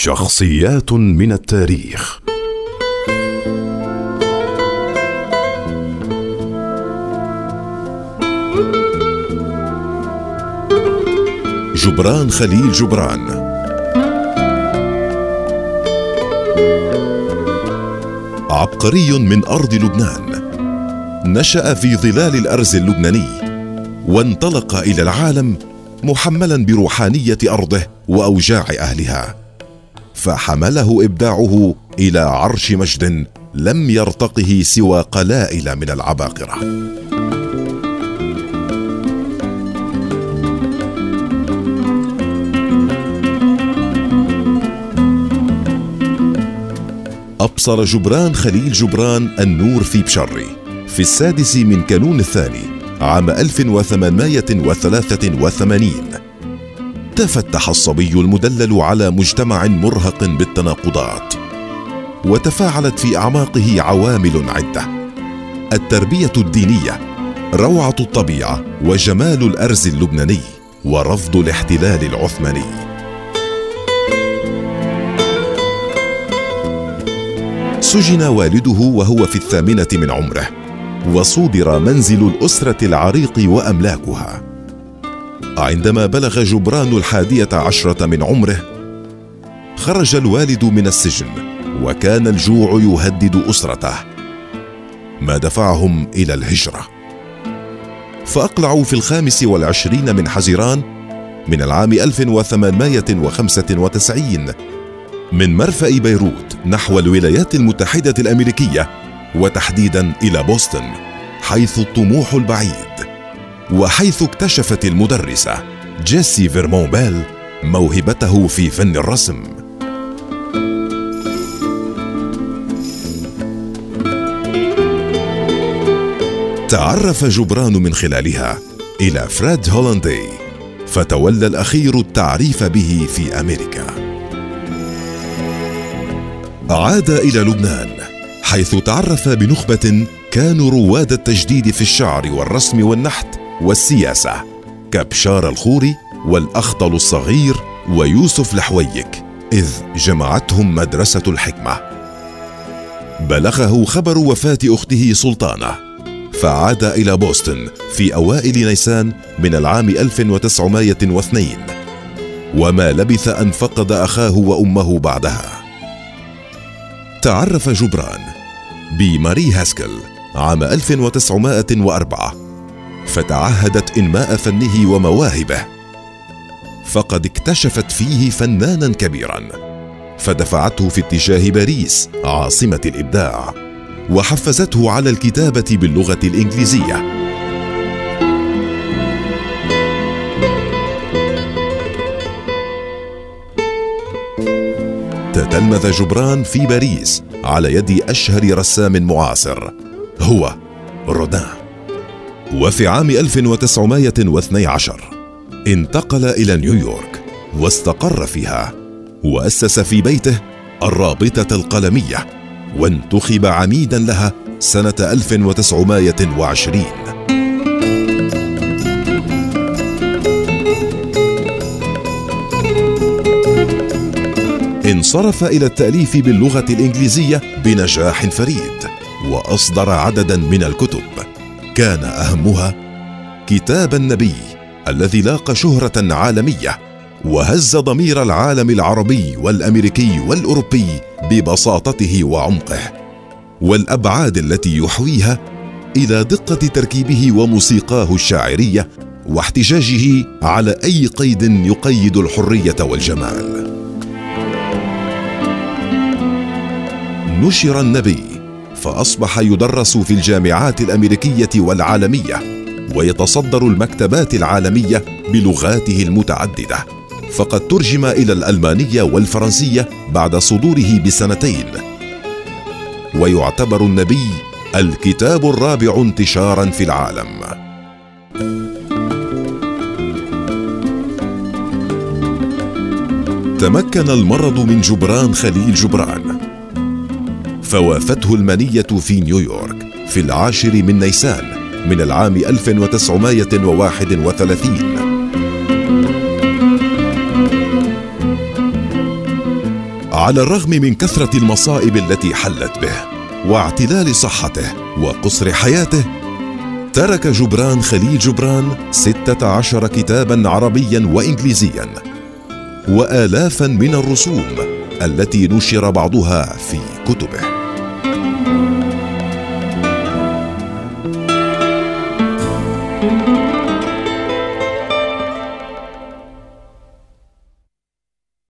شخصيات من التاريخ. جبران خليل جبران. عبقري من أرض لبنان. نشأ في ظلال الأرز اللبناني وانطلق إلى العالم محملا بروحانية أرضه وأوجاع أهلها. فحمله إبداعه إلى عرش مجد لم يرتقه سوى قلائل من العباقرة. أبصر جبران خليل جبران النور في بشري في السادس من كانون الثاني عام 1883 تفتح الصبي المدلل على مجتمع مرهق بالتناقضات وتفاعلت في أعماقه عوامل عدة. التربية الدينية روعة الطبيعة وجمال الأرز اللبناني ورفض الاحتلال العثماني. سجن والده وهو في الثامنة من عمره وصودر منزل الأسرة العريق وأملاكها. عندما بلغ جبران الحادية عشرة من عمره خرج الوالد من السجن وكان الجوع يهدد أسرته. ما دفعهم إلى الهجرة. فأقلعوا في الخامس والعشرين من حزيران من العام 1895 من مرفأ بيروت نحو الولايات المتحدة الأمريكية وتحديدا إلى بوسطن حيث الطموح البعيد. وحيث اكتشفت المدرسة. جيسي فيرمون بيل موهبته في فن الرسم. تعرف جبران من خلالها إلى فريد هولندي فتولى الأخير التعريف به في أمريكا. عاد إلى لبنان حيث تعرف بنخبة كانوا رواد التجديد في الشعر والرسم والنحت والسياسة. كبشار الخوري والأخطل الصغير ويوسف لحويك إذ جمعتهم مدرسة الحكمة. بلغه خبر وفاة أخته سلطانة فعاد إلى بوسطن في أوائل نيسان من العام 1902 وما لبث أن فقد أخاه وأمه بعدها. تعرف جبران بماري هاسكل عام 1904 فتعهدت إنماء فنه ومواهبه. فقد اكتشفت فيه فنانا كبيرا. فدفعته في اتجاه باريس عاصمة الإبداع. وحفزته على الكتابة باللغة الإنجليزية. تتلمذ جبران في باريس على يد أشهر رسام معاصر. هو رودان. وفي عام 1912 انتقل إلى نيويورك واستقر فيها وأسس في بيته الرابطة القلمية وانتخب عميدا لها سنة 1920 انصرف إلى التأليف باللغة الإنجليزية بنجاح فريد وأصدر عددا من الكتب. كان أهمها كتاب النبي الذي لاقى شهرة عالمية وهز ضمير العالم العربي والأمريكي والأوروبي ببساطته وعمقه والأبعاد التي يحويها إلى دقة تركيبه وموسيقاه الشاعرية واحتجاجه على أي قيد يقيد الحرية والجمال. نشر النبي فأصبح يدرس في الجامعات الأمريكية والعالمية ويتصدر المكتبات العالمية بلغاته المتعددة. فقد ترجم إلى الألمانية والفرنسية بعد صدوره بسنتين. ويعتبر النبي الكتاب الرابع انتشارا في العالم. تمكن المرض من جبران خليل جبران. فوافته المنية في نيويورك في العاشر من نيسان من العام 1931 على الرغم من كثرة المصائب التي حلت به واعتلال صحته وقصر حياته ترك جبران خليل جبران ستة عشر كتابا عربيا وإنجليزيا وآلافا من الرسوم التي نشر بعضها في كتبه.